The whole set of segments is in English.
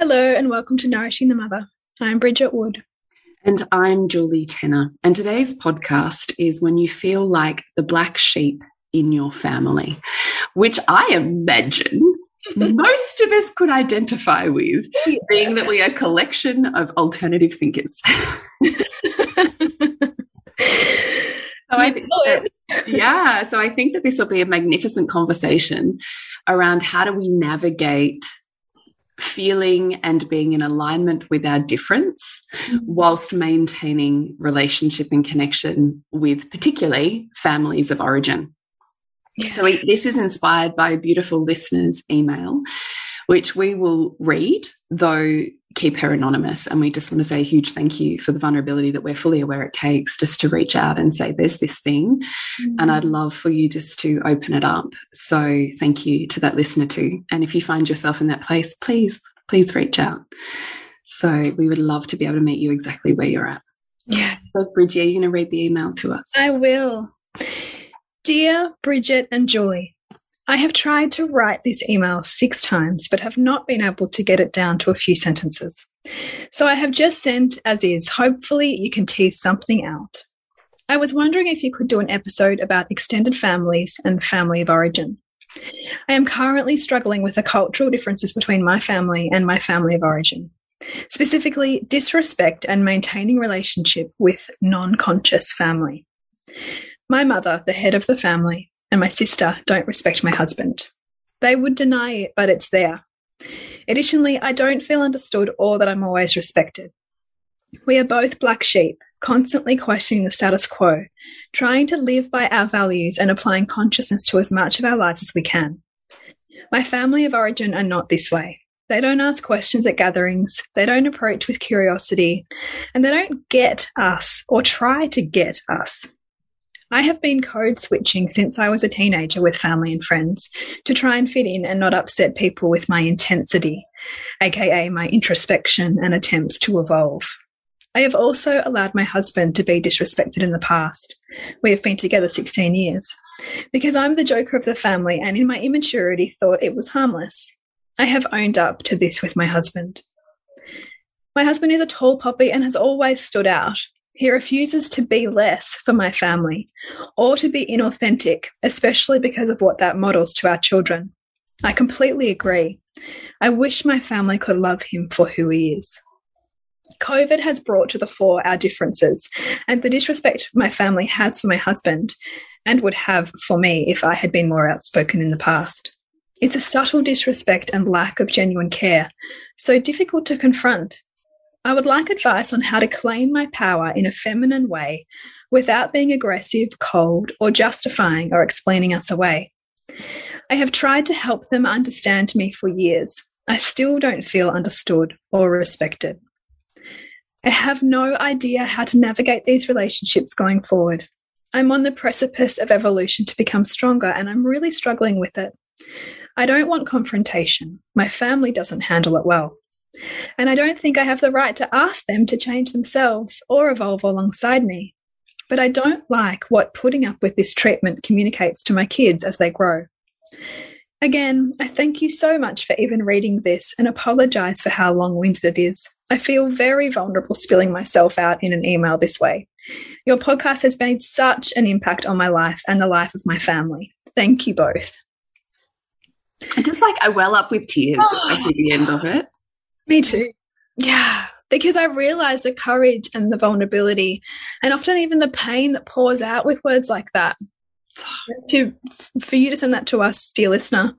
Hello, and welcome to Nourishing the Mother. I'm Bridget Wood. And I'm Julie Tenner. And today's podcast is when you feel like the black sheep in your family, which I imagine most of us could identify with, yeah. being that we are a collection of alternative thinkers. so I think that, yeah, so I think that this will be a magnificent conversation around how do we navigate feeling and being in alignment with our difference mm-hmm. whilst maintaining relationship and connection with particularly families of origin. Yeah. So, we, this is inspired by a beautiful listener's email, which we will read, though keep her anonymous. And we just want to say a huge thank you for the vulnerability that we're fully aware it takes just to reach out and say, there's this thing. Mm. And I'd love for you just to open it up. So thank you to that listener too. And if you find yourself in that place, please, please reach out. So we would love to be able to meet you exactly where you're at. Yeah. So Bridget, are you going to read the email to us? I will. Dear Bridget and Julie, I have tried to write this email six times, but have not been able to get it down to a few sentences. So I have just sent as is. Hopefully, you can tease something out. I was wondering if you could do an episode about extended families and family of origin. I am currently struggling with the cultural differences between my family and my family of origin, specifically disrespect and maintaining relationship with non conscious family. My mother, the head of the family, and my sister don't respect my husband. They would deny it, but it's there. Additionally, I don't feel understood or that I'm always respected. We are both black sheep, constantly questioning the status quo, trying to live by our values and applying consciousness to as much of our lives as we can. My family of origin are not this way. They don't ask questions at gatherings, they don't approach with curiosity, and they don't get us or try to get us. I have been code switching since I was a teenager with family and friends to try and fit in and not upset people with my intensity, aka my introspection and attempts to evolve. I have also allowed my husband to be disrespected in the past. We have been together 16 years. Because I'm the joker of the family and in my immaturity thought it was harmless. I have owned up to this with my husband. My husband is a tall poppy and has always stood out. He refuses to be less for my family or to be inauthentic, especially because of what that models to our children. I completely agree. I wish my family could love him for who he is. COVID has brought to the fore our differences and the disrespect my family has for my husband and would have for me if I had been more outspoken in the past. It's a subtle disrespect and lack of genuine care, so difficult to confront I would like advice on how to claim my power in a feminine way without being aggressive, cold, or justifying or explaining us away. I have tried to help them understand me for years. I still don't feel understood or respected. I have no idea how to navigate these relationships going forward. I'm on the precipice of evolution to become stronger, and I'm really struggling with it. I don't want confrontation. My family doesn't handle it well. And I don't think I have the right to ask them to change themselves or evolve alongside me. but I don't like what putting up with this treatment communicates to my kids as they grow. Again, I thank you so much for even reading this and apologize for how long winded it is. I feel very vulnerable spilling myself out in an email this way. Your podcast has made such an impact on my life and the life of my family. Thank you both. I just like I well up with tears oh, at the end of it. Me too. Yeah, because I realize the courage and the vulnerability, and often even the pain that pours out with words like that. To for you to send that to us, dear listener,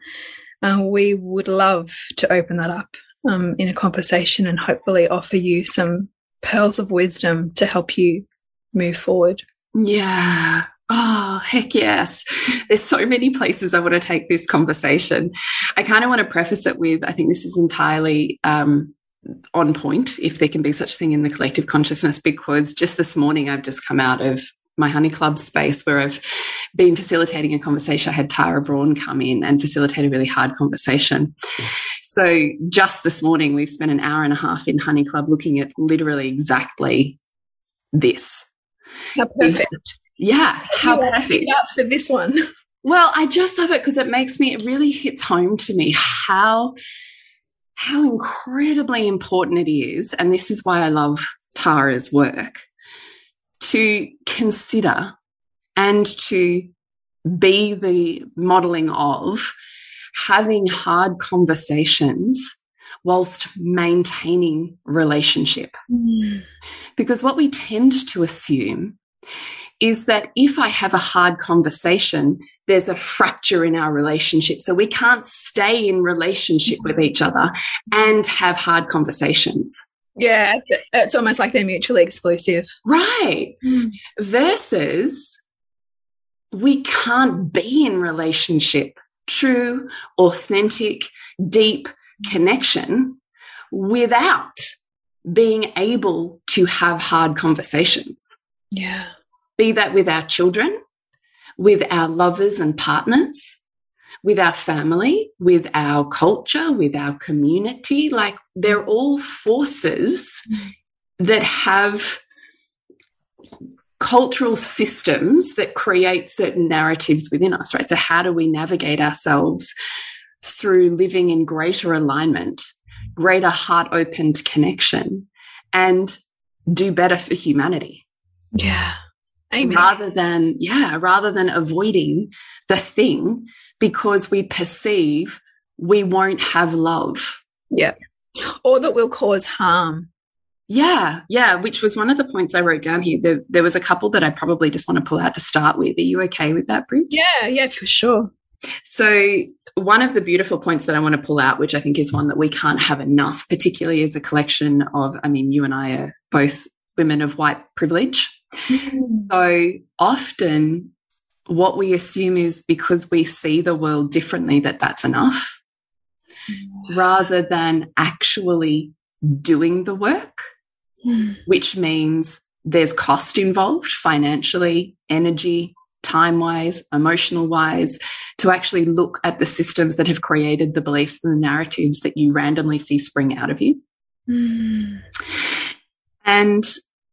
uh, we would love to open that up um, in a conversation and hopefully offer you some pearls of wisdom to help you move forward. Yeah. Oh, heck yes. There's so many places I want to take this conversation. I kind of want to preface it with I think this is entirely um, on point, if there can be such thing in the collective consciousness, because just this morning I've just come out of my honey club space where I've been facilitating a conversation. I had Tara Braun come in and facilitate a really hard conversation. So just this morning, we've spent an hour and a half in honey club looking at literally exactly this. How perfect. Yeah, how perfect. Up for this one. Well, I just love it because it makes me, it really hits home to me how how incredibly important it is, and this is why I love Tara's work, to consider and to be the modeling of having hard conversations whilst maintaining relationship. Mm. Because what we tend to assume is that if I have a hard conversation, there's a fracture in our relationship. So we can't stay in relationship with each other and have hard conversations. Yeah, it's almost like they're mutually exclusive. Right. Mm. Versus we can't be in relationship, true, authentic, deep connection without being able to have hard conversations. Yeah be that with our children, with our lovers and partners, with our family, with our culture, with our community. Like they're all forces that have cultural systems that create certain narratives within us, right? So, how do we navigate ourselves through living in greater alignment, greater heart opened connection, and do better for humanity? Yeah. Amen. rather than yeah rather than avoiding the thing because we perceive we won't have love. Yeah. Or that will cause harm. Yeah yeah which was one of the points i wrote down here. There, there was a couple that i probably just want to pull out to start with. Are you okay with that Bridge? yeah yeah for sure. So one of the beautiful points that i want to pull out which i think is one that we can't have enough particularly as a collection of i mean you and i are both women of white privilege Mm. So often, what we assume is because we see the world differently, that that's enough, mm. rather than actually doing the work, mm. which means there's cost involved financially, energy, time wise, emotional wise, to actually look at the systems that have created the beliefs and the narratives that you randomly see spring out of you. Mm. And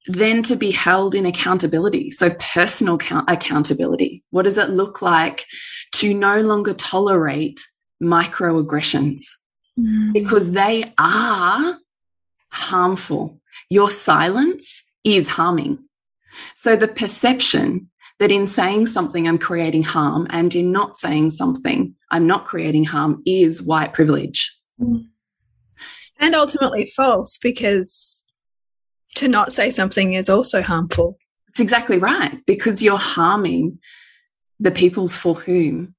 then to be held in accountability. So, personal accountability. What does it look like to no longer tolerate microaggressions? Mm. Because they are harmful. Your silence is harming. So, the perception that in saying something, I'm creating harm, and in not saying something, I'm not creating harm is white privilege. And ultimately false because to not say something is also harmful. It's exactly right, because you're harming the peoples for whom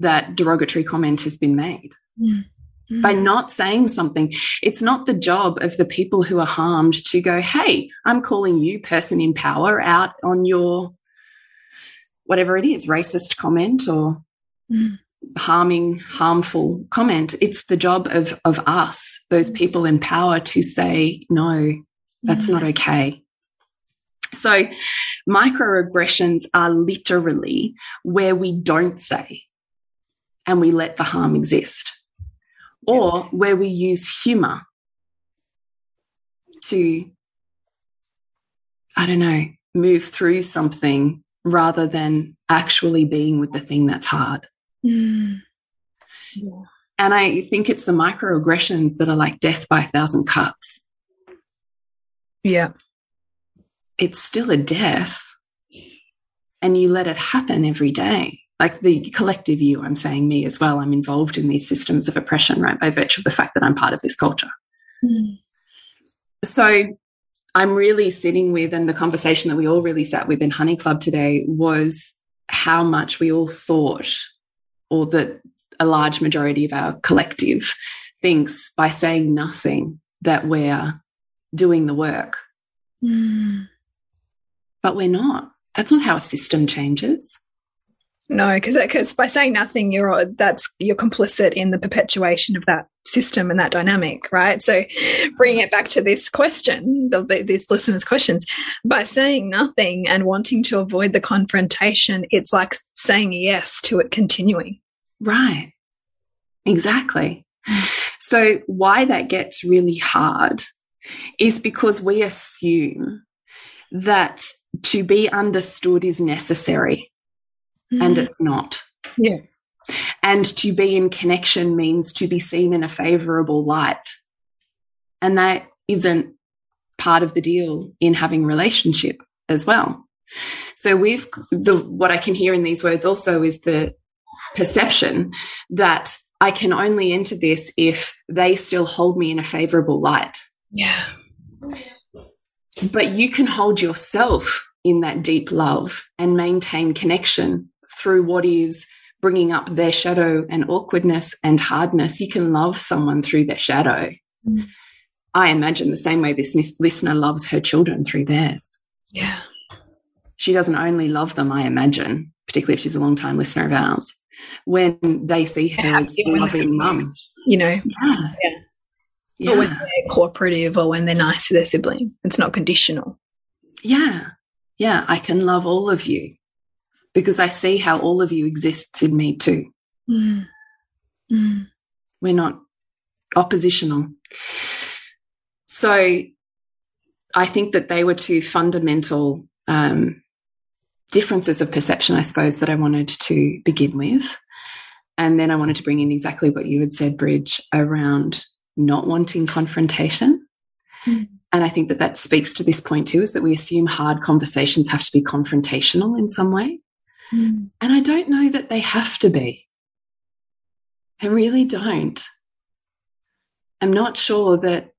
that derogatory comment has been made. Mm. Mm. By not saying something, it's not the job of the people who are harmed to go, Hey, I'm calling you, person in power, out on your whatever it is, racist comment or mm. harming, harmful comment. It's the job of, of us, those people in power, to say, No, that's not okay. So, microaggressions are literally where we don't say and we let the harm exist, or where we use humor to, I don't know, move through something rather than actually being with the thing that's hard. Mm. Yeah. And I think it's the microaggressions that are like death by a thousand cuts. Yeah. It's still a death. And you let it happen every day. Like the collective you, I'm saying me as well. I'm involved in these systems of oppression, right? By virtue of the fact that I'm part of this culture. Mm. So I'm really sitting with, and the conversation that we all really sat with in Honey Club today was how much we all thought, or that a large majority of our collective thinks by saying nothing that we're doing the work. Mm. But we're not. That's not how a system changes. No, because because by saying nothing, you're that's you're complicit in the perpetuation of that system and that dynamic, right? So, bringing it back to this question, the, this listener's questions, by saying nothing and wanting to avoid the confrontation, it's like saying yes to it continuing. Right. Exactly. So, why that gets really hard is because we assume that to be understood is necessary mm. and it's not. Yeah. And to be in connection means to be seen in a favorable light. And that isn't part of the deal in having relationship as well. So we've the what I can hear in these words also is the perception that I can only enter this if they still hold me in a favorable light. Yeah. But you can hold yourself in that deep love and maintain connection through what is bringing up their shadow and awkwardness and hardness. You can love someone through their shadow. Mm. I imagine the same way this listener loves her children through theirs. Yeah. She doesn't only love them, I imagine, particularly if she's a long time listener of ours when they see her yeah, as a loving mum. You know, yeah. yeah. Yeah. Or when they're cooperative or when they're nice to their sibling. It's not conditional. Yeah. Yeah. I can love all of you because I see how all of you exists in me too. Mm. Mm. We're not oppositional. So I think that they were two fundamental um, differences of perception, I suppose, that I wanted to begin with. And then I wanted to bring in exactly what you had said, Bridge, around not wanting confrontation. Mm. And I think that that speaks to this point too, is that we assume hard conversations have to be confrontational in some way. Mm. And I don't know that they have to be. I really don't. I'm not sure that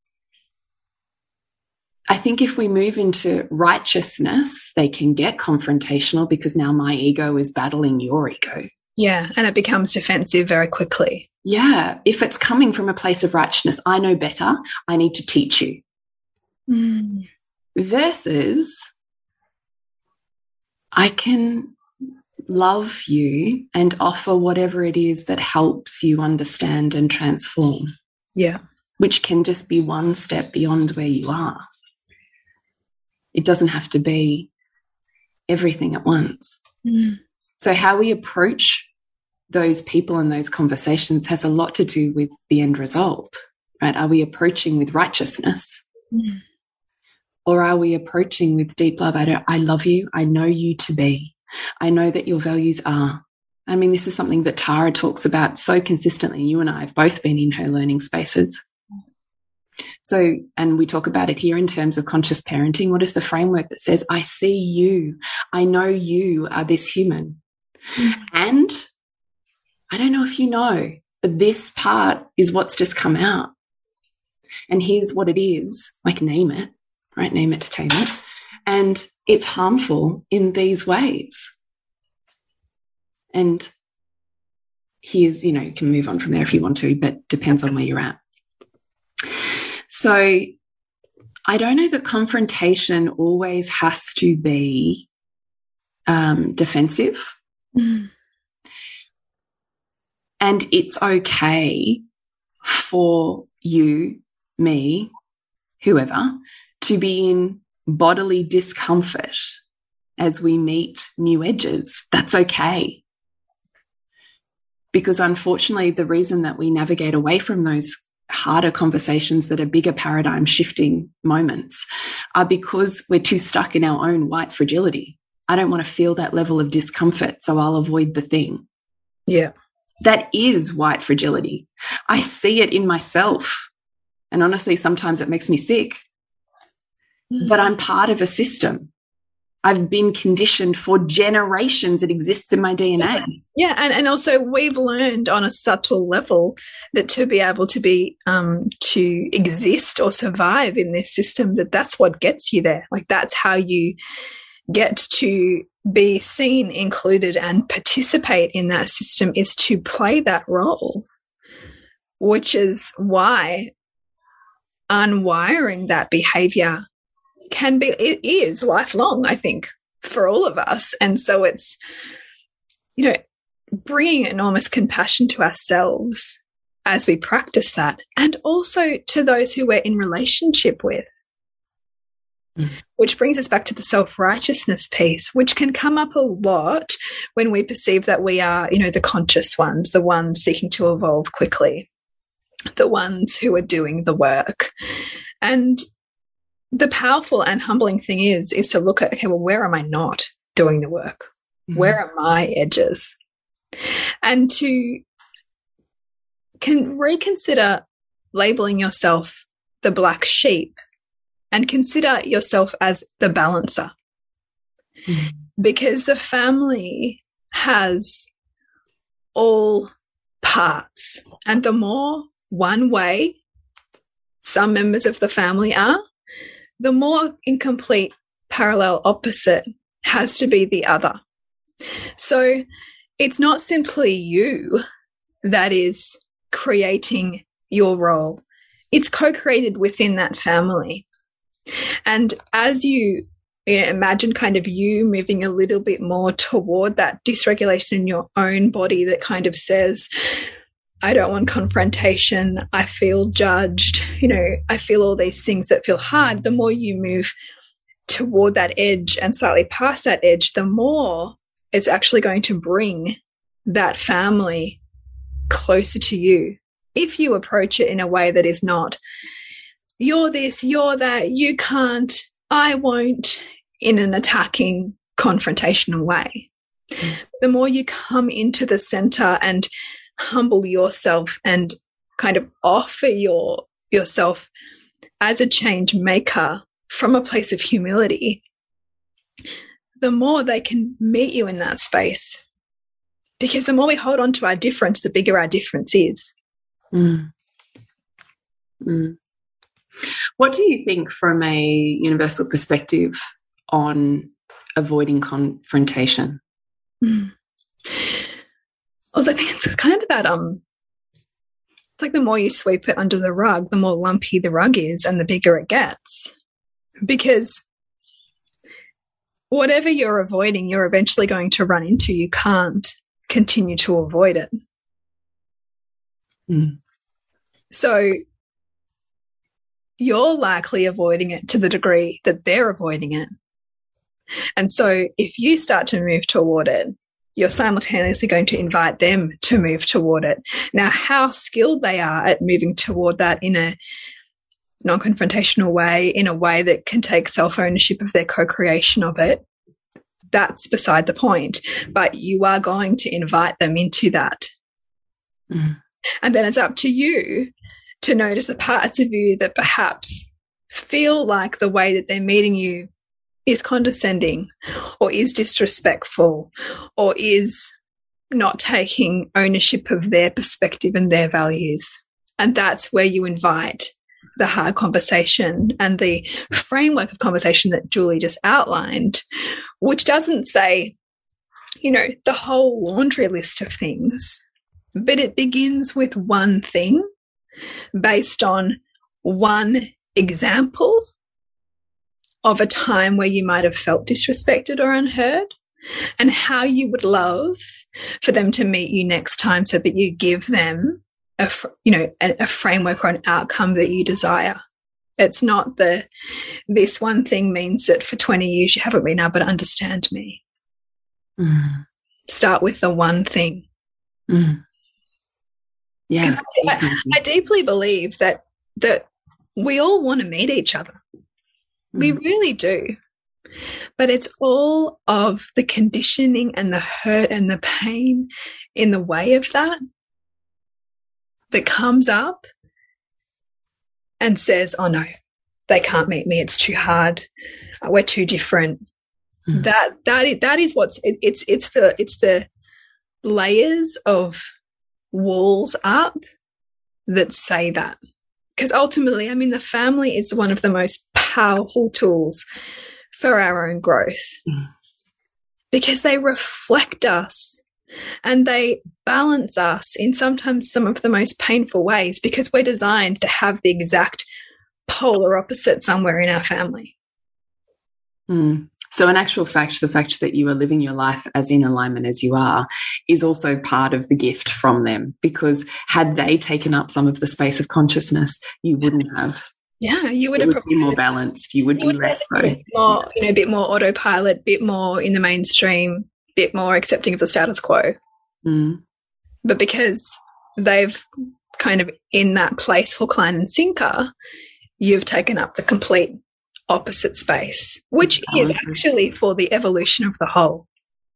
I think if we move into righteousness, they can get confrontational because now my ego is battling your ego. Yeah. And it becomes defensive very quickly. Yeah. If it's coming from a place of righteousness, I know better. I need to teach you. Mm. Versus, I can love you and offer whatever it is that helps you understand and transform. Yeah. Which can just be one step beyond where you are. It doesn't have to be everything at once. Mm. So, how we approach those people and those conversations has a lot to do with the end result, right? Are we approaching with righteousness? Mm. Or are we approaching with deep love? I, don't, I love you. I know you to be. I know that your values are. I mean, this is something that Tara talks about so consistently. You and I have both been in her learning spaces. So, and we talk about it here in terms of conscious parenting. What is the framework that says, I see you, I know you are this human? Mm. And I don't know if you know, but this part is what's just come out. And here's what it is like, name it, right? Name it to tame it. And it's harmful in these ways. And here's, you know, you can move on from there if you want to, but depends on where you're at. So I don't know that confrontation always has to be um, defensive. Mm. And it's okay for you, me, whoever, to be in bodily discomfort as we meet new edges. That's okay. Because unfortunately, the reason that we navigate away from those harder conversations that are bigger paradigm shifting moments are because we're too stuck in our own white fragility. I don't want to feel that level of discomfort, so I'll avoid the thing. Yeah. That is white fragility. I see it in myself. And honestly, sometimes it makes me sick. Mm. But I'm part of a system. I've been conditioned for generations. It exists in my DNA. Yeah, and, and also we've learned on a subtle level that to be able to be um, to exist or survive in this system, that that's what gets you there. Like that's how you get to be seen, included, and participate in that system is to play that role, which is why unwiring that behavior can be it is lifelong i think for all of us. And so it's you know bringing enormous compassion to ourselves as we practice that and also to those who we're in relationship with mm. which brings us back to the self-righteousness piece which can come up a lot when we perceive that we are you know the conscious ones the ones seeking to evolve quickly the ones who are doing the work and the powerful and humbling thing is is to look at okay well where am i not doing the work mm -hmm. where are my edges and to can reconsider labeling yourself the black sheep and consider yourself as the balancer mm because the family has all parts and the more one way some members of the family are the more incomplete parallel opposite has to be the other. So it's not simply you that is creating your role, it's co created within that family. And as you, you know, imagine kind of you moving a little bit more toward that dysregulation in your own body that kind of says, I don't want confrontation. I feel judged. You know, I feel all these things that feel hard. The more you move toward that edge and slightly past that edge, the more it's actually going to bring that family closer to you. If you approach it in a way that is not, you're this, you're that, you can't, I won't, in an attacking, confrontational way. Mm. The more you come into the center and humble yourself and kind of offer your yourself as a change maker from a place of humility, the more they can meet you in that space. Because the more we hold on to our difference, the bigger our difference is. Mm. Mm. What do you think from a universal perspective on avoiding confrontation? Mm. Well, I think it's kind of that um it's like the more you sweep it under the rug, the more lumpy the rug is and the bigger it gets. Because whatever you're avoiding, you're eventually going to run into. You can't continue to avoid it. Mm. So you're likely avoiding it to the degree that they're avoiding it. And so if you start to move toward it, you're simultaneously going to invite them to move toward it. Now, how skilled they are at moving toward that in a non confrontational way, in a way that can take self ownership of their co creation of it, that's beside the point. But you are going to invite them into that. Mm. And then it's up to you to notice the parts of you that perhaps feel like the way that they're meeting you is condescending or is disrespectful or is not taking ownership of their perspective and their values. And that's where you invite the hard conversation and the framework of conversation that Julie just outlined, which doesn't say, you know, the whole laundry list of things, but it begins with one thing based on one example of a time where you might have felt disrespected or unheard and how you would love for them to meet you next time so that you give them a you know a, a, framework or an outcome that you desire it's not the this one thing means that for 20 years you haven't been able to understand me mm. start with the one thing mm. Yes. I, I, deeply believe that that we all want to meet each other. Mm. We really do. But it's all of the conditioning and the hurt and the pain in the way of that that comes up and says, oh no, they can't meet me. It's too hard. We're too different. Mm. That that is, that is what's it, it's it's the it's the layers of walls up that say that because ultimately, I mean, the family is one of the most powerful tools for our own growth mm. because they reflect us and they balance us in sometimes some of the most painful ways because we're designed to have the exact polar opposite somewhere in our family. Mm. So, in actual fact, the fact that you are living your life as in alignment as you are is also part of the gift from them because had they taken up some of the space of consciousness, you wouldn't have. Yeah, you would have would be more balanced. You would you be would less so. More, you know, a bit more autopilot, bit more in the mainstream, bit more accepting of the status quo. Mm. But because they've kind of in that place for Klein and Sinker, you've taken up the complete opposite space, which is actually for the evolution of the whole.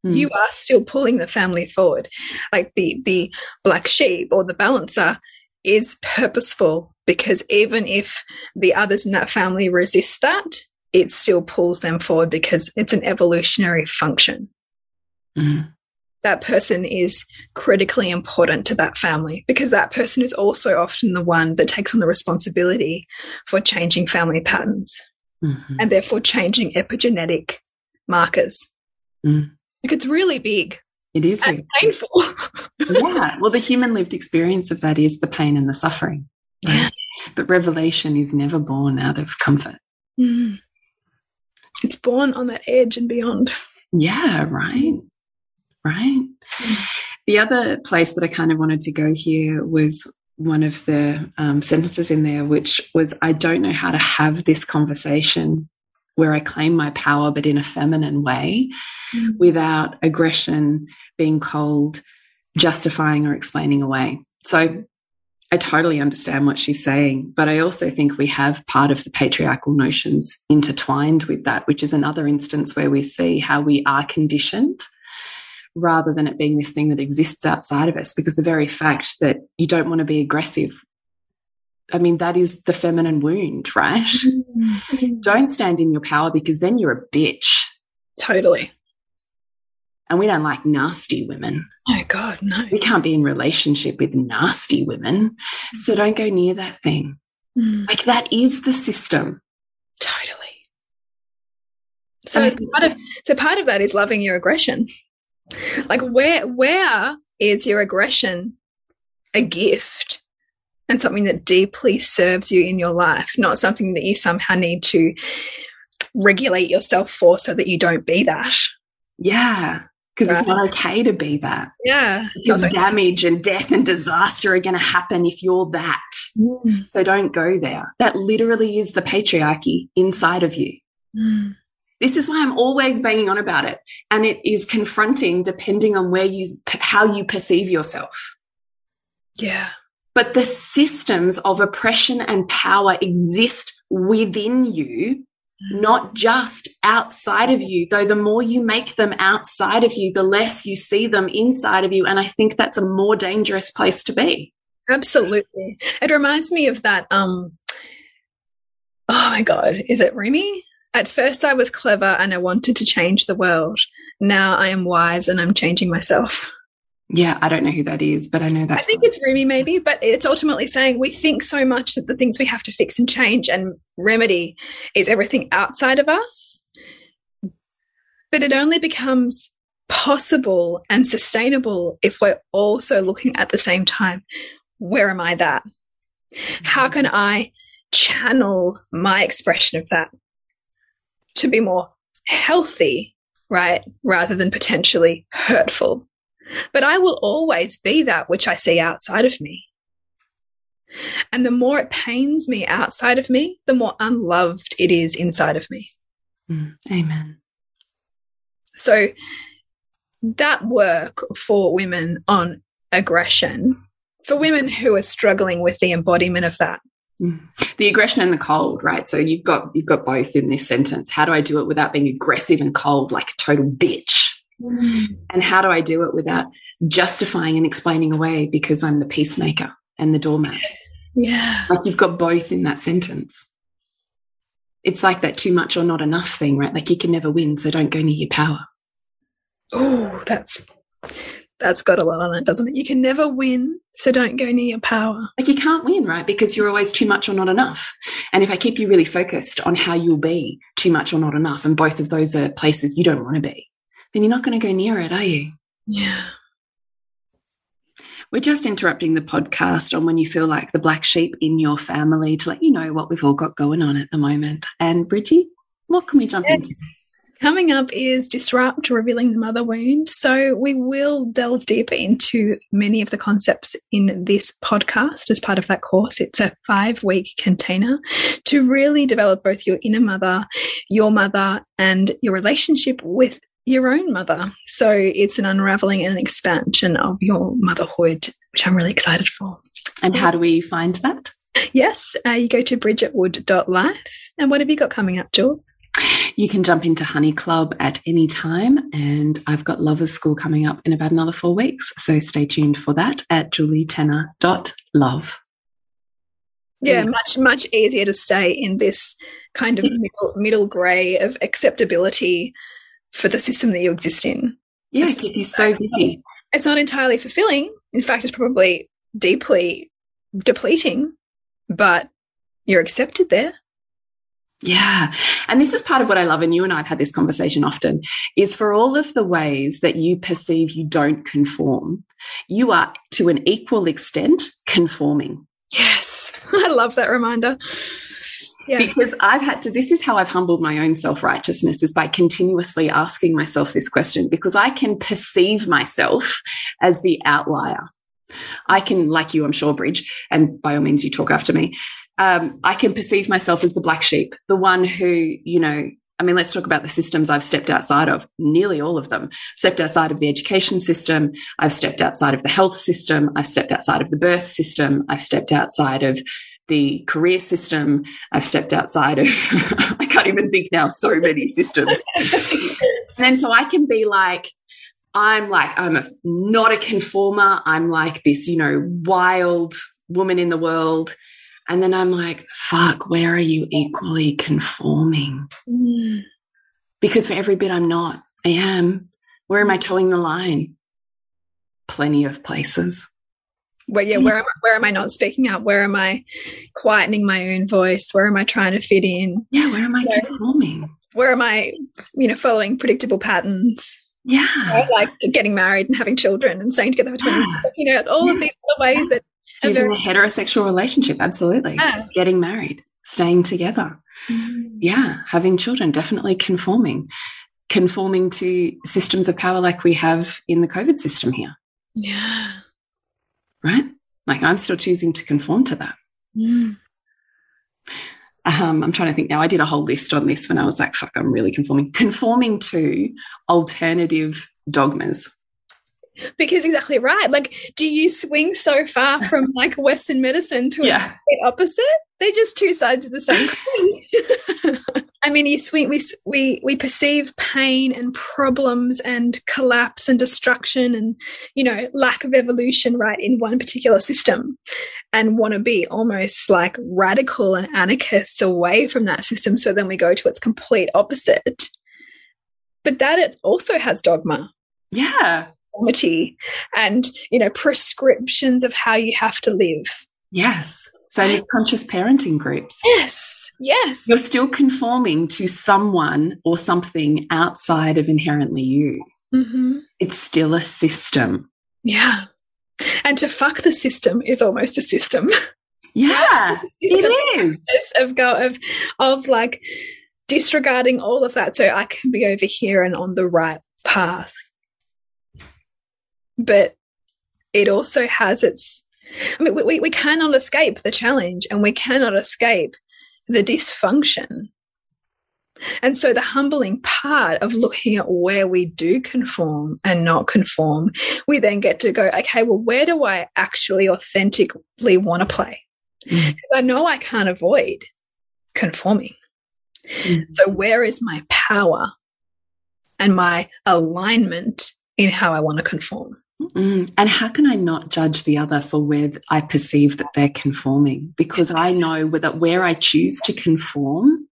Mm. You are still pulling the family forward. Like the the black sheep or the balancer is purposeful because even if the others in that family resist that, it still pulls them forward because it's an evolutionary function. Mm. That person is critically important to that family because that person is also often the one that takes on the responsibility for changing family patterns mm -hmm. and therefore changing epigenetic markers. Mm. Like it's really big. It is painful. yeah. Well, the human lived experience of that is the pain and the suffering. Right? Yeah. But revelation is never born out of comfort. Mm. It's born on that edge and beyond. Yeah, right. Right. Mm. The other place that I kind of wanted to go here was one of the um, sentences in there, which was, I don't know how to have this conversation where I claim my power, but in a feminine way, mm. without aggression, being cold, justifying or explaining away. So I totally understand what she's saying, but I also think we have part of the patriarchal notions intertwined with that, which is another instance where we see how we are conditioned rather than it being this thing that exists outside of us. Because the very fact that you don't want to be aggressive, I mean, that is the feminine wound, right? Mm -hmm. Don't stand in your power because then you're a bitch. Totally. And we don't like nasty women. Oh, God, no. We can't be in relationship with nasty women. So don't go near that thing. Mm. Like, that is the system. Totally. So, part of, so part of that is loving your aggression. Like where where is your aggression a gift and something that deeply serves you in your life, not something that you somehow need to regulate yourself for so that you don't be that. Yeah. Because right. it's not okay to be that. Yeah. Because damage and death and disaster are going to happen if you're that. Mm. So don't go there. That literally is the patriarchy inside of you. Mm. This is why I'm always banging on about it. And it is confronting depending on where you, how you perceive yourself. Yeah. But the systems of oppression and power exist within you, not just outside of you. Though the more you make them outside of you, the less you see them inside of you. And I think that's a more dangerous place to be. Absolutely. It reminds me of that. Um, oh my God, is it Rumi? At first, I was clever and I wanted to change the world. Now I am wise and I'm changing myself. Yeah, I don't know who that is, but I know that. I think it's Rumi, maybe, but it's ultimately saying we think so much that the things we have to fix and change and remedy is everything outside of us. But it only becomes possible and sustainable if we're also looking at the same time where am I that? How mm-hmm. can I channel my expression of that? To be more healthy, right? Rather than potentially hurtful. But I will always be that which I see outside of me. And the more it pains me outside of me, the more unloved it is inside of me. Mm, amen. So that work for women on aggression For women who are struggling with the embodiment of that. Mm. The aggression and the cold, right? So you've got you've got both in this sentence. How do I do it without being aggressive and cold like a total bitch? Mm. And how do I do it without justifying and explaining away because I'm the peacemaker and the doormat? Yeah. Like you've got both in that sentence. It's like that too much or not enough thing, right? Like you can never win, so don't go near your power. Oh, that's that's got a lot on it, doesn't it? You can never win, so don't go near your power. Like you can't win, right? Because you're always too much or not enough. And if I keep you really focused on how you'll be too much or not enough, and both of those are places you don't want to be, then you're not going to go near it, are you? Yeah. We're just interrupting the podcast on when you feel like the black sheep in your family to let you know what we've all got going on at the moment. And Bridgie, what can we jump yes. into? Coming up is Disrupt, Revealing the Mother Wound. So, we will delve deeper into many of the concepts in this podcast as part of that course. It's a five week container to really develop both your inner mother, your mother, and your relationship with your own mother. So it's an unraveling and an expansion of your motherhood, which I'm really excited for. And how do we find that? Yes, uh, you go to bridgetwood.life. And what have you got coming up, Jules? You can jump into Honey Club at any time. And I've got Lovers School coming up in about another four weeks. So stay tuned for that at julietenner.love. Yeah, much, much easier to stay in this kind of middle, middle grey of acceptability for the system that you exist in. Yeah, it's, you so busy. It's not entirely fulfilling. In fact, it's probably deeply depleting, but you're accepted there. Yeah. And this is part of what I love. And you and I have had this conversation often is for all of the ways that you perceive you don't conform, you are to an equal extent conforming. Yes. I love that reminder. Yeah. Because I've had to, this is how I've humbled my own self righteousness is by continuously asking myself this question because I can perceive myself as the outlier. I can, like you, I'm sure, Bridge, and by all means, you talk after me. Um, I can perceive myself as the black sheep, the one who, you know, I mean, let's talk about the systems I've stepped outside of, nearly all of them. Stepped outside of the education system. I've stepped outside of the health system. I've stepped outside of the birth system. I've stepped outside of the career system. I've stepped outside of, I can't even think now, so many systems. and then so I can be like, I'm like, I'm a, not a conformer. I'm like this, you know, wild woman in the world. And then I'm like, fuck, where are you equally conforming? Mm. Because for every bit I'm not, I am. Where am I toeing the line? Plenty of places where yeah where am, I, where am i not speaking up where am i quietening my own voice where am i trying to fit in yeah where am i where, conforming where am i you know following predictable patterns yeah like getting married and having children and staying together for 20 yeah. you know all yeah. of these other ways that He's in a heterosexual relationship absolutely yeah. getting married staying together mm. yeah having children definitely conforming conforming to systems of power like we have in the covid system here yeah right? Like I'm still choosing to conform to that. Mm. Um, I'm trying to think now. I did a whole list on this when I was like, fuck, I'm really conforming. Conforming to alternative dogmas. Because exactly right. Like, do you swing so far from like Western medicine to yeah. a opposite? They're just two sides of the same coin. I mean, you swing, we, we, we perceive pain and problems and collapse and destruction and, you know, lack of evolution, right, in one particular system and want to be almost like radical and anarchists away from that system. So then we go to its complete opposite. But that it also has dogma. Yeah. And, you know, prescriptions of how you have to live. Yes. So there's conscious parenting groups. Yes Yes. You're still conforming to someone or something outside of inherently you. Mm -hmm. It's still a system. Yeah. And to fuck the system is almost a system. Yeah, it is. Of go of of like disregarding all of that so I can be over here and on the right path. But it also has its I mean, we, we cannot escape the challenge and we cannot escape the dysfunction. And so the humbling part of looking at where we do conform and not conform, we then get to go, okay, well, where do I actually authentically want to play? Mm. I know I can't avoid conforming. Mm. So where is my power and my alignment in how I want to conform? Mm. And how can I not judge the other for where I perceive that they're conforming? Because I know that where I choose to conform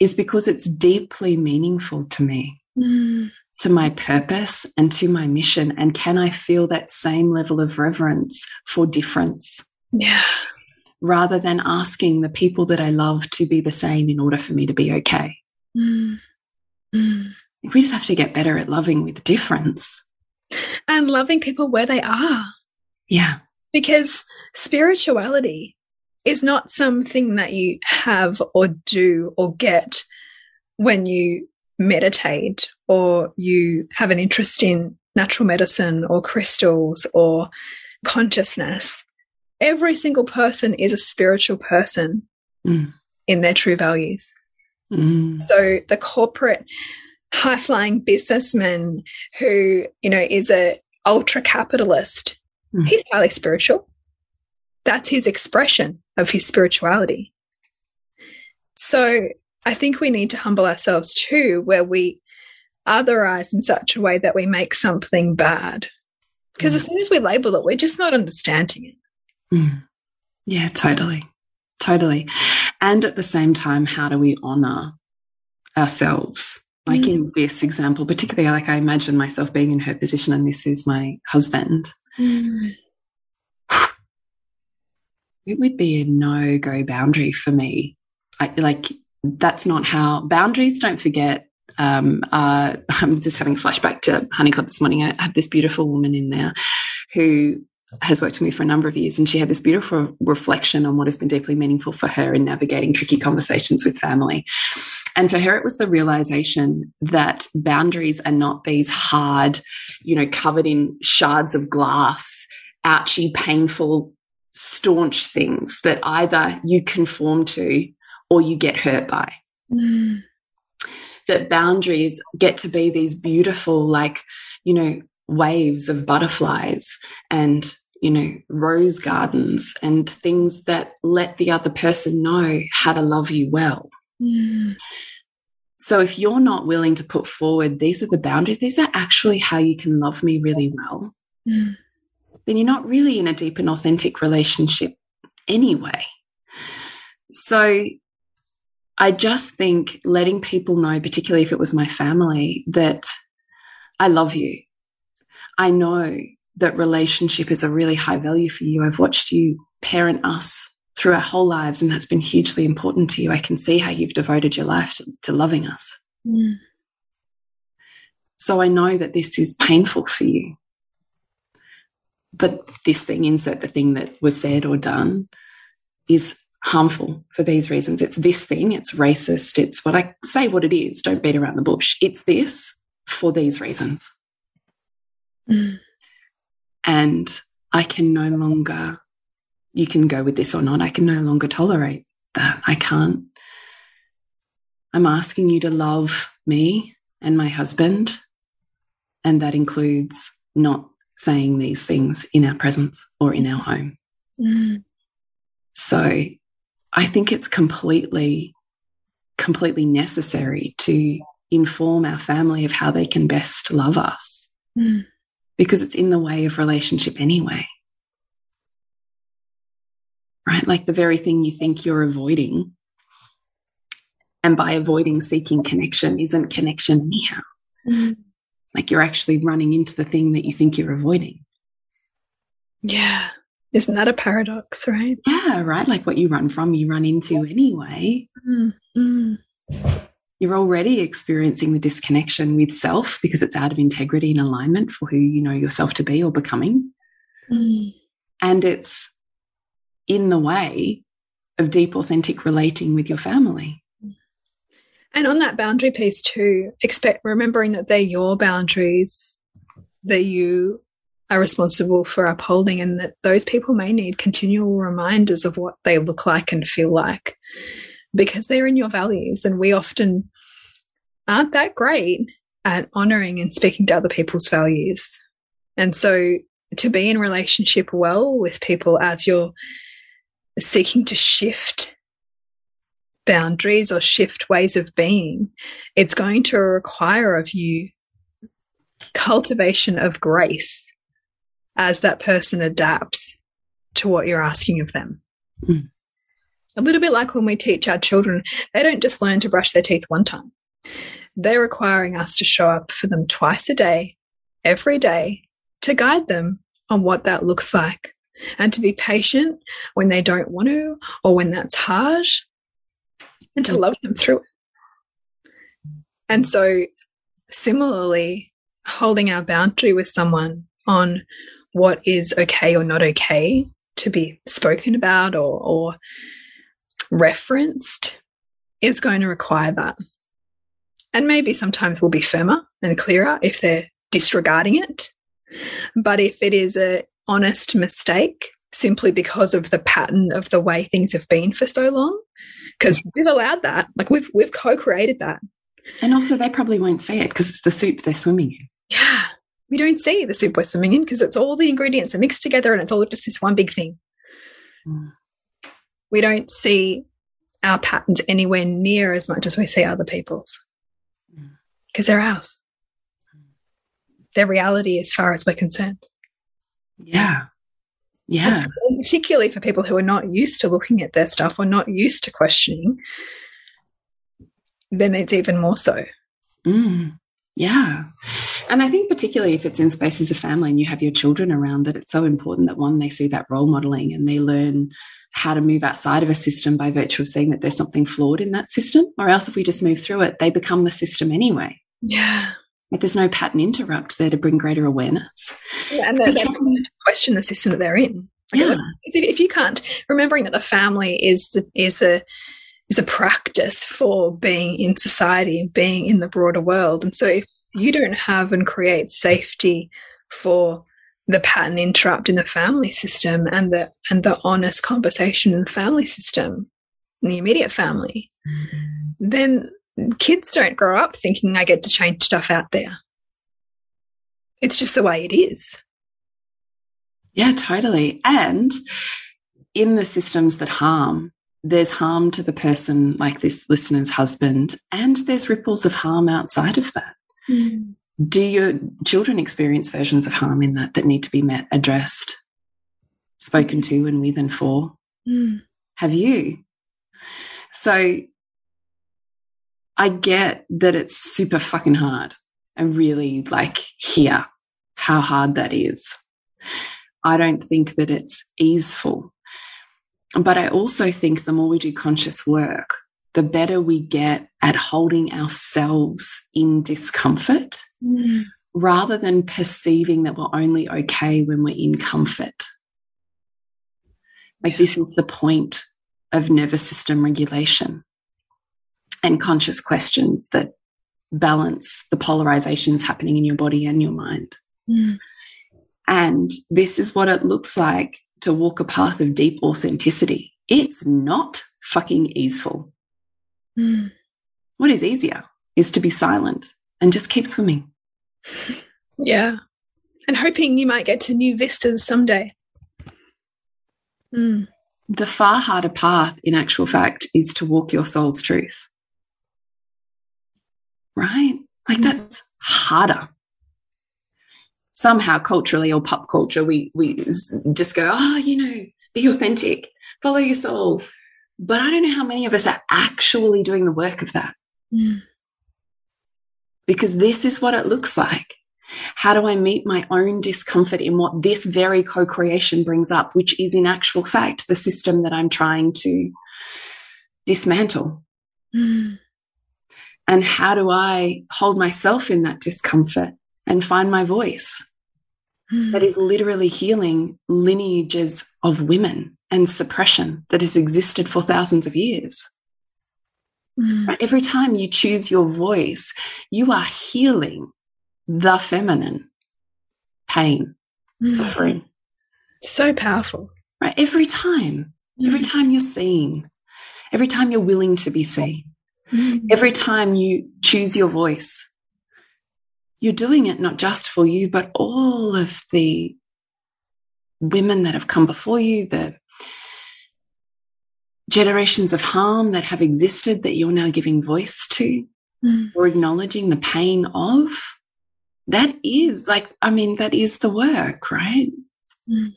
is because it's deeply meaningful to me, mm. to my purpose and to my mission. And can I feel that same level of reverence for difference? Yeah. Rather than asking the people that I love to be the same in order for me to be okay. Mm. Mm. We just have to get better at loving with difference. And loving people where they are. Yeah. Because spirituality is not something that you have or do or get when you meditate or you have an interest in natural medicine or crystals or consciousness. Every single person is a spiritual person mm. in their true values. Mm. So the corporate high flying businessman who, you know, is a ultra capitalist, mm. he's highly spiritual. That's his expression of his spirituality. So I think we need to humble ourselves too, where we otherize in such a way that we make something bad. Because mm. as soon as we label it, we're just not understanding it. Mm. Yeah, totally. Totally. And at the same time, how do we honor ourselves? Like mm. in this example, particularly like I imagine myself being in her position, and this is my husband. Mm it would be a no go boundary for me. I, like, that's not how boundaries don't forget. Um, uh, I'm just having a flashback to Honey Club this morning. I had this beautiful woman in there who has worked with me for a number of years, and she had this beautiful reflection on what has been deeply meaningful for her in navigating tricky conversations with family. And for her, it was the realization that boundaries are not these hard, you know, covered in shards of glass, ouchy, painful staunch things that either you conform to or you get hurt by. That boundaries get to be these beautiful, like, you know, waves of butterflies and, you know, rose gardens and things that let the other person know how to love you well. So if you're not willing to put forward, these are the boundaries, these are actually how you can love me really well. Mm then you're not really in a deep and authentic relationship anyway. So I just think letting people know, particularly if it was my family, that I love you. I know that relationship is a really high value for you. I've watched you parent us through our whole lives, and that's been hugely important to you. I can see how you've devoted your life to, to loving us. Mm. So I know that this is painful for you but this thing, insert the thing that was said or done, is harmful for these reasons. It's this thing, it's racist, it's what I say what it is, don't beat around the bush. It's this for these reasons. Mm. And I can no longer, you can go with this or not, I can no longer tolerate that. I can't. I'm asking you to love me and my husband, and that includes not saying these things in our presence or in our home. Mm. So I think it's completely, completely necessary to inform our family of how they can best love us mm. because it's in the way of relationship anyway. Right? Like the very thing you think you're avoiding. And by avoiding seeking connection isn't connection anyhow. Mm. Like you're actually running into the thing that you think you're avoiding. Yeah. Isn't that a paradox, right? Yeah, right. Like what you run from, you run into anyway. Mm, mm. You're already experiencing the disconnection with self because it's out of integrity and alignment for who you know yourself to be or becoming. Mm. And it's in the way of deep, authentic relating with your family. And on that boundary piece too, expect remembering that they're your boundaries, that you are responsible for upholding, and that those people may need continual reminders of what they look like and feel like because they're in your values. And we often aren't that great at honoring and speaking to other people's values. And so to be in relationship well with people as you're seeking to shift boundaries or shift ways of being, it's going to require of you cultivation of grace as that person adapts to what you're asking of them. Mm. A little bit like when we teach our children, they don't just learn to brush their teeth one time. They're requiring us to show up for them twice a day, every day, to guide them on what that looks like and to be patient when they don't want to or when that's hard and to mm. love them through it. And so, similarly, holding our boundary with someone on what is okay or not okay to be spoken about or, or referenced is going to require that. And maybe sometimes we'll be firmer and clearer if they're disregarding it. But if it is a honest mistake simply because of the pattern of the way things have been for so long, because we've allowed that, like we've we've co-created that. And also they probably won't see it because it's the soup they're swimming in. Yeah. We don't see the soup we're swimming in because it's all the ingredients are mixed together and it's all just this one big thing. Mm. We don't see our patterns anywhere near as much as we see other people's because mm. they're ours. Their reality as far as we're concerned. Yeah. Yeah. And particularly for people who are not used to looking at their stuff or not used to questioning, then it's even more so. Mm. Yeah. And I think, particularly if it's in spaces of family and you have your children around, that it's so important that one, they see that role modeling and they learn how to move outside of a system by virtue of seeing that there's something flawed in that system. Or else, if we just move through it, they become the system anyway. Yeah. Like there's no pattern interrupt there to bring greater awareness. Yeah, and question the system that they're in. Like yeah. If, if you can't, remembering that the family is the, is the is a practice for being in society and being in the broader world. And so if you don't have and create safety for the pattern interrupt in the family system and the and the honest conversation in the family system, in the immediate family, mm-hmm. then kids don't grow up thinking I get to change stuff out there. It's just the way it is. Yeah, totally. And in the systems that harm, there's harm to the person like this listener's husband, and there's ripples of harm outside of that. Mm. Do your children experience versions of harm in that that need to be met, addressed, spoken to, and with and for? Mm. Have you? So I get that it's super fucking hard. I really like hear how hard that is. I don't think that it's easeful. But I also think the more we do conscious work, the better we get at holding ourselves in discomfort mm. rather than perceiving that we're only okay when we're in comfort. Like, yeah. this is the point of nervous system regulation and conscious questions that balance the polarizations happening in your body and your mind. Mm. And this is what it looks like to walk a path of deep authenticity. It's not fucking easeful. Mm. What is easier is to be silent and just keep swimming. Yeah. And hoping you might get to new vistas someday. Mm. The far harder path, in actual fact, is to walk your soul's truth. Right? Like mm. that's harder somehow culturally or pop culture, we, we just go, oh, you know, be authentic, follow your soul. But I don't know how many of us are actually doing the work of that. Mm. Because this is what it looks like. How do I meet my own discomfort in what this very co creation brings up, which is in actual fact the system that I'm trying to dismantle? Mm. And how do I hold myself in that discomfort and find my voice mm. that is literally healing lineages of women and suppression that has existed for thousands of years. Mm. Every time you choose your voice, you are healing the feminine pain, mm. suffering. So powerful. Right? Every time, every hmm. time you're seen, every time you're willing to be seen, Mm. Every time you choose your voice, you're doing it not just for you, but all of the women that have come before you, the generations of harm that have existed that you're now giving voice to mm. or acknowledging the pain of. That is like, I mean, that is the work, right? Mm.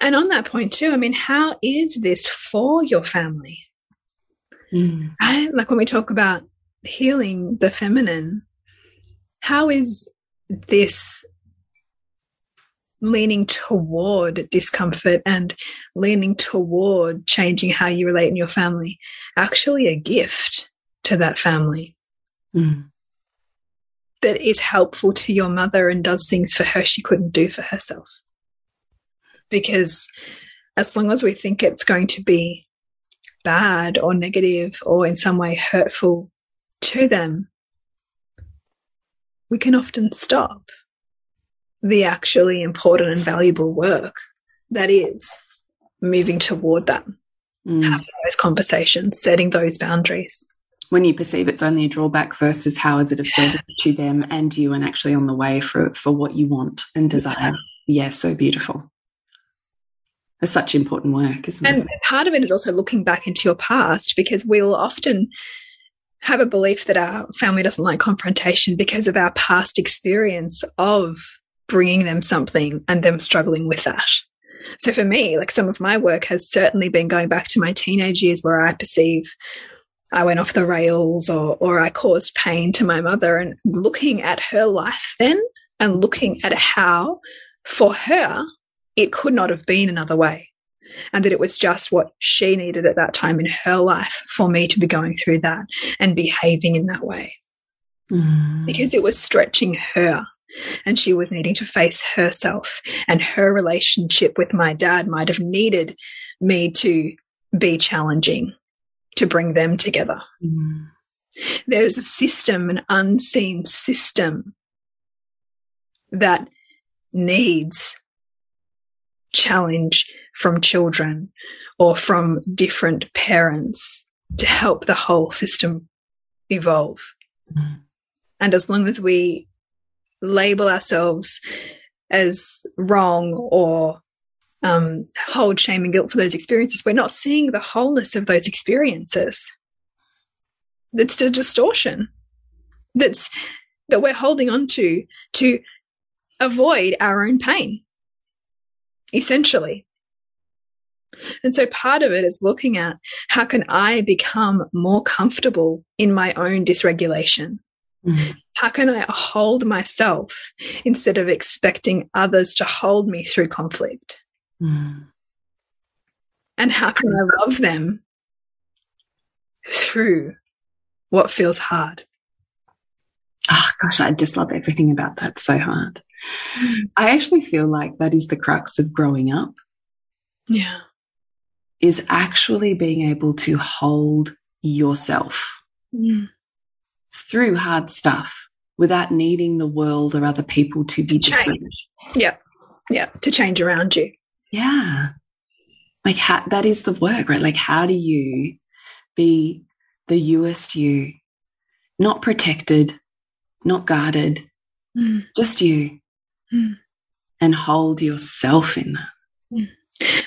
And on that point, too, I mean, how is this for your family? Mm. Right? Like when we talk about healing the feminine, how is this leaning toward discomfort and leaning toward changing how you relate in your family actually a gift to that family mm. that is helpful to your mother and does things for her she couldn't do for herself because as long as we think it's going to be bad or negative or in some way hurtful to them, we can often stop the actually important and valuable work that is moving toward that, mm. having those conversations, setting those boundaries. When you perceive it's only a drawback versus how is it of service to them and you and actually on the way for, for what you want and desire. Yeah, yeah so beautiful. It's such important work, isn't and it? And part of it is also looking back into your past because we'll often have a belief that our family doesn't like confrontation because of our past experience of bringing them something and them struggling with that. So for me, like some of my work has certainly been going back to my teenage years where I perceive I went off the rails or, or I caused pain to my mother and looking at her life then and looking at how for her it could not have been another way. And that it was just what she needed at that time in her life for me to be going through that and behaving in that way. Mm. Because it was stretching her and she was needing to face herself and her relationship with my dad might have needed me to be challenging to bring them together. Mm. There's a system, an unseen system that needs challenge from children or from different parents to help the whole system evolve. Mm. And as long as we label ourselves as wrong or um, hold shame and guilt for those experiences, we're not seeing the wholeness of those experiences. That's a distortion. That's that we're holding on to to avoid our own pain essentially. And so part of it is looking at how can I become more comfortable in my own dysregulation? Mm -hmm. How can I hold myself instead of expecting others to hold me through conflict? Mm. And how can I love them through what feels hard? Oh gosh, I just love everything about that so hard. I actually feel like that is the crux of growing up. Yeah. Is actually being able to hold yourself mm. through hard stuff without needing the world or other people to be to different. Yeah. Yeah. To change around you. Yeah. Like how, that is the work, right? Like how do you be the youest you, not protected, not guarded, mm. just you mm. and hold yourself in that. Mm.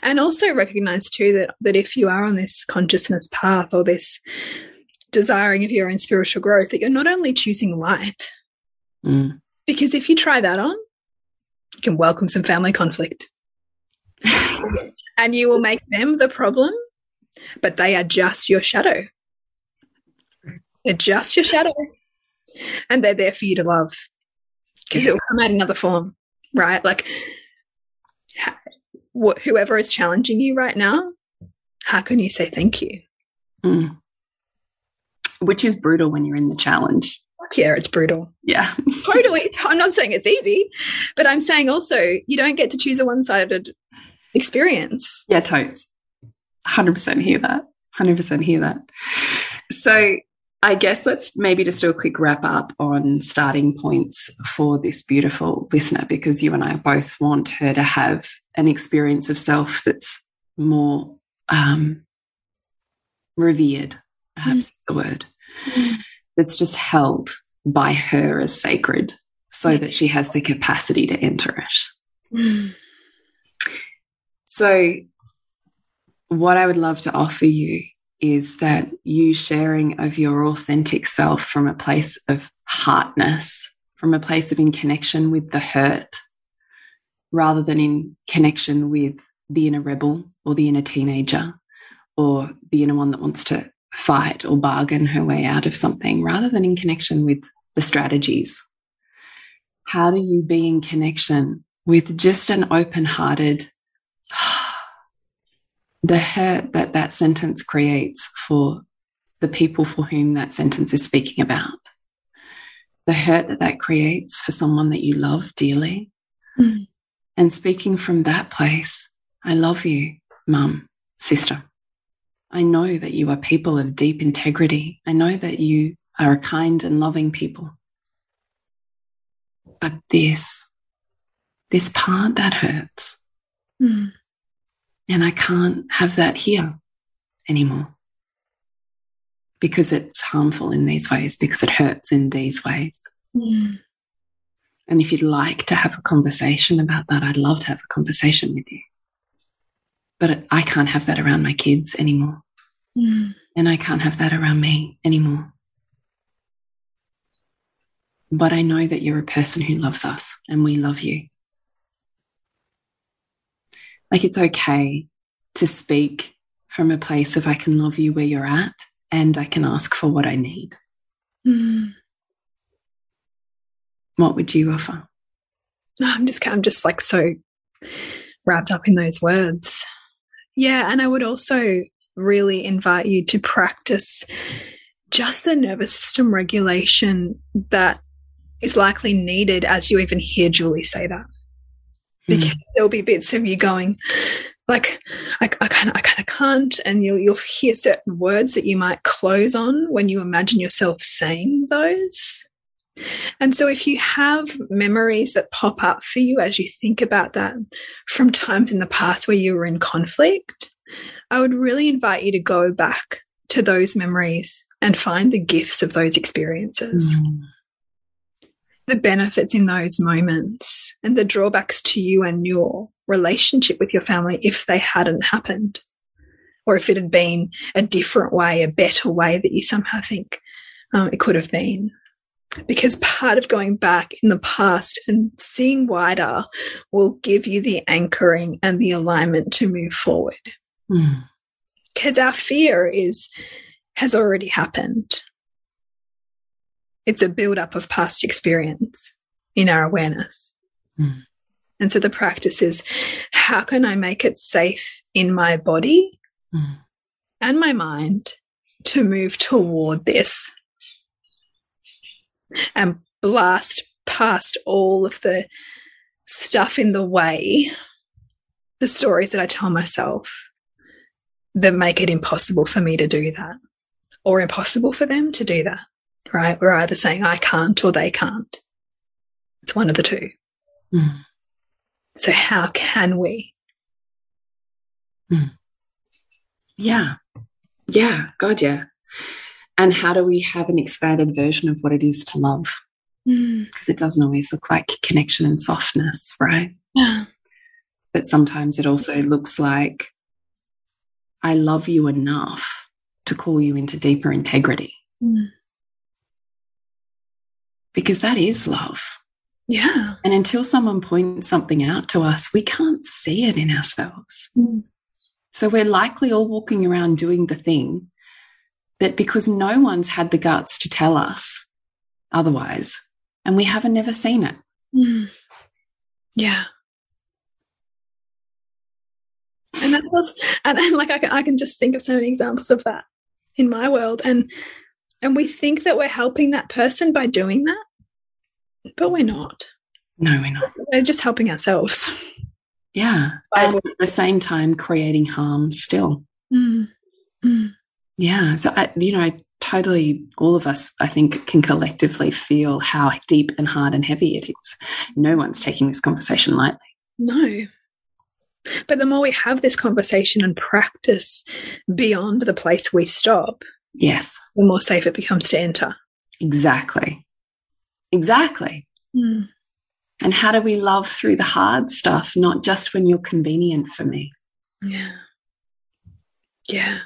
And also recognize too that that if you are on this consciousness path or this desiring of your own spiritual growth, that you're not only choosing light, mm. because if you try that on, you can welcome some family conflict. and you will make them the problem, but they are just your shadow. They're just your shadow. And they're there for you to love because it will come out another form, right? Like wh whoever is challenging you right now, how can you say thank you? Mm. Which is brutal when you're in the challenge. Yeah, it's brutal. Yeah. totally. I'm not saying it's easy, but I'm saying also you don't get to choose a one sided experience. Yeah, totes. 100% hear that. 100% hear that. So I guess let's maybe just do a quick wrap up on starting points for this beautiful listener, because you and I both want her to have an experience of self that's more um, revered, perhaps mm. the word. mm. that's just held by her as sacred so that she has the capacity to enter it. Mm. So, what I would love to offer you is that you sharing of your authentic self from a place of heartness, from a place of in connection with the hurt, rather than in connection with the inner rebel or the inner teenager or the inner one that wants to fight or bargain her way out of something, rather than in connection with the strategies. How do you be in connection with just an open hearted, the hurt that that sentence creates for the people for whom that sentence is speaking about, the hurt that that creates for someone that you love dearly. Mm. And speaking from that place, I love you, mum, sister. I know that you are people of deep integrity. I know that you are a kind and loving people. But this, this part that hurts. Mm. And I can't have that here anymore because it's harmful in these ways, because it hurts in these ways. Mm. And if you'd like to have a conversation about that, I'd love to have a conversation with you. But I can't have that around my kids anymore. Mm. And I can't have that around me anymore. But I know that you're a person who loves us and we love you. Like it's okay to speak from a place of I can love you where you're at and I can ask for what I need. Mm. What would you offer? No, I'm just I'm just like so wrapped up in those words. Yeah, and I would also really invite you to practice just the nervous system regulation that is likely needed as you even hear Julie say that. Hmm. Because mm. there'll be bits of you going, like, I, I kind of, I kind of can't, and you'll you'll hear certain words that you might close on when you imagine yourself saying those. And so, if you have memories that pop up for you as you think about that from times in the past where you were in conflict, I would really invite you to go back to those memories and find the gifts of those experiences. Mm. The benefits in those moments and the drawbacks to you and your relationship with your family if they hadn't happened, or if it had been a different way, a better way that you somehow think um, it could have been. Because part of going back in the past and seeing wider will give you the anchoring and the alignment to move forward. Because mm. our fear is has already happened. It's a build-up of past experience in our awareness. Mm. And so the practice is how can I make it safe in my body mm. and my mind to move toward this and blast past all of the stuff in the way, the stories that I tell myself, that make it impossible for me to do that or impossible for them to do that, right? We're either saying I can't or they can't. It's one of the two. Mm. So, how can we? Mm. Yeah. Yeah. God, yeah. And how do we have an expanded version of what it is to love? Because mm. it doesn't always look like connection and softness, right? Yeah. But sometimes it also looks like I love you enough to call you into deeper integrity. Mm. Because that is love. Yeah. And until someone points something out to us, we can't see it in ourselves. Mm. So we're likely all walking around doing the thing that because no one's had the guts to tell us otherwise, and we haven't never seen it. Mm. Yeah. and that was and, and like I can, I can just think of so many examples of that in my world and and we think that we're helping that person by doing that but we're not. No we're not. We're just helping ourselves. Yeah. And at the same time creating harm still. Mm. Mm. yeah. So I, you know I totally all of us i think can collectively feel how deep and hard and heavy it is. No one's taking this conversation lightly. No. But the more we have this conversation and practice beyond the place we stop, Yes. The more safe it becomes to enter. Exactly. Exactly. Mm. And how do we love through the hard stuff, not just when you're convenient for me? Yeah. Yeah.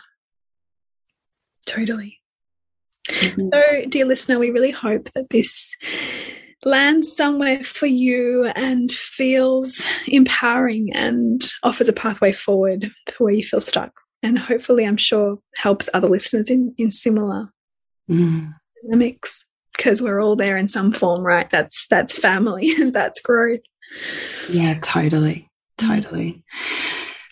Totally. Mm -hmm. So, dear listener, we really hope that this lands somewhere for you and feels empowering and offers a pathway forward for where you feel stuck. And hopefully, I'm sure helps other listeners in, in similar mm. dynamics because we're all there in some form, right? That's that's family and that's growth. Yeah, totally. Totally.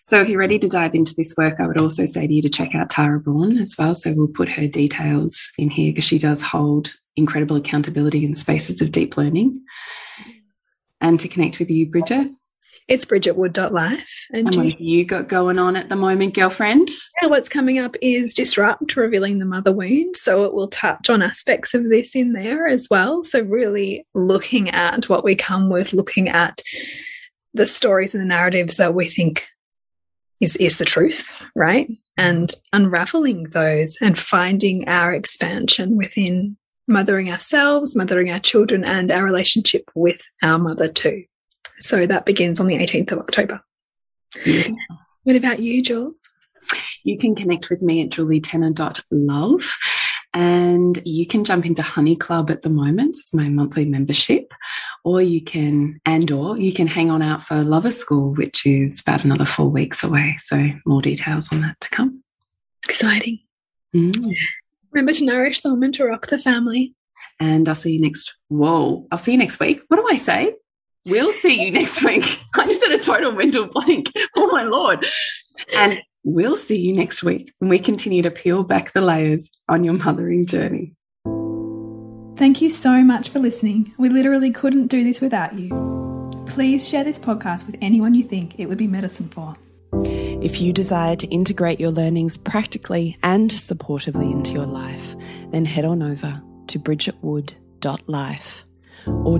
So if you're ready to dive into this work, I would also say to you to check out Tara Brun as well. So we'll put her details in here because she does hold incredible accountability in spaces of deep learning. And to connect with you, Bridget. It's bridgetwood.life. And, and what have you got going on at the moment, girlfriend? Yeah, what's coming up is Disrupt, Revealing the Mother Wound. So it will touch on aspects of this in there as well. So really looking at what we come with, looking at the stories and the narratives that we think is is the truth, right? And unraveling those and finding our expansion within mothering ourselves, mothering our children, and our relationship with our mother too. So that begins on the 18th of October. Yeah. What about you, Jules? You can connect with me at julietenner.love. And you can jump into Honey Club at the moment. It's my monthly membership. Or you can, and or you can hang on out for Lover School, which is about another four weeks away. So more details on that to come. Exciting. Mm. Remember to nourish the woman to rock the family. And I'll see you next. Whoa. I'll see you next week. What do I say? We'll see you next week. I just had a total mental blank. Oh my Lord. And We'll see you next week when we continue to peel back the layers on your mothering journey. Thank you so much for listening. We literally couldn't do this without you. Please share this podcast with anyone you think it would be medicine for. If you desire to integrate your learnings practically and supportively into your life, then head on over to bridgetwood.life or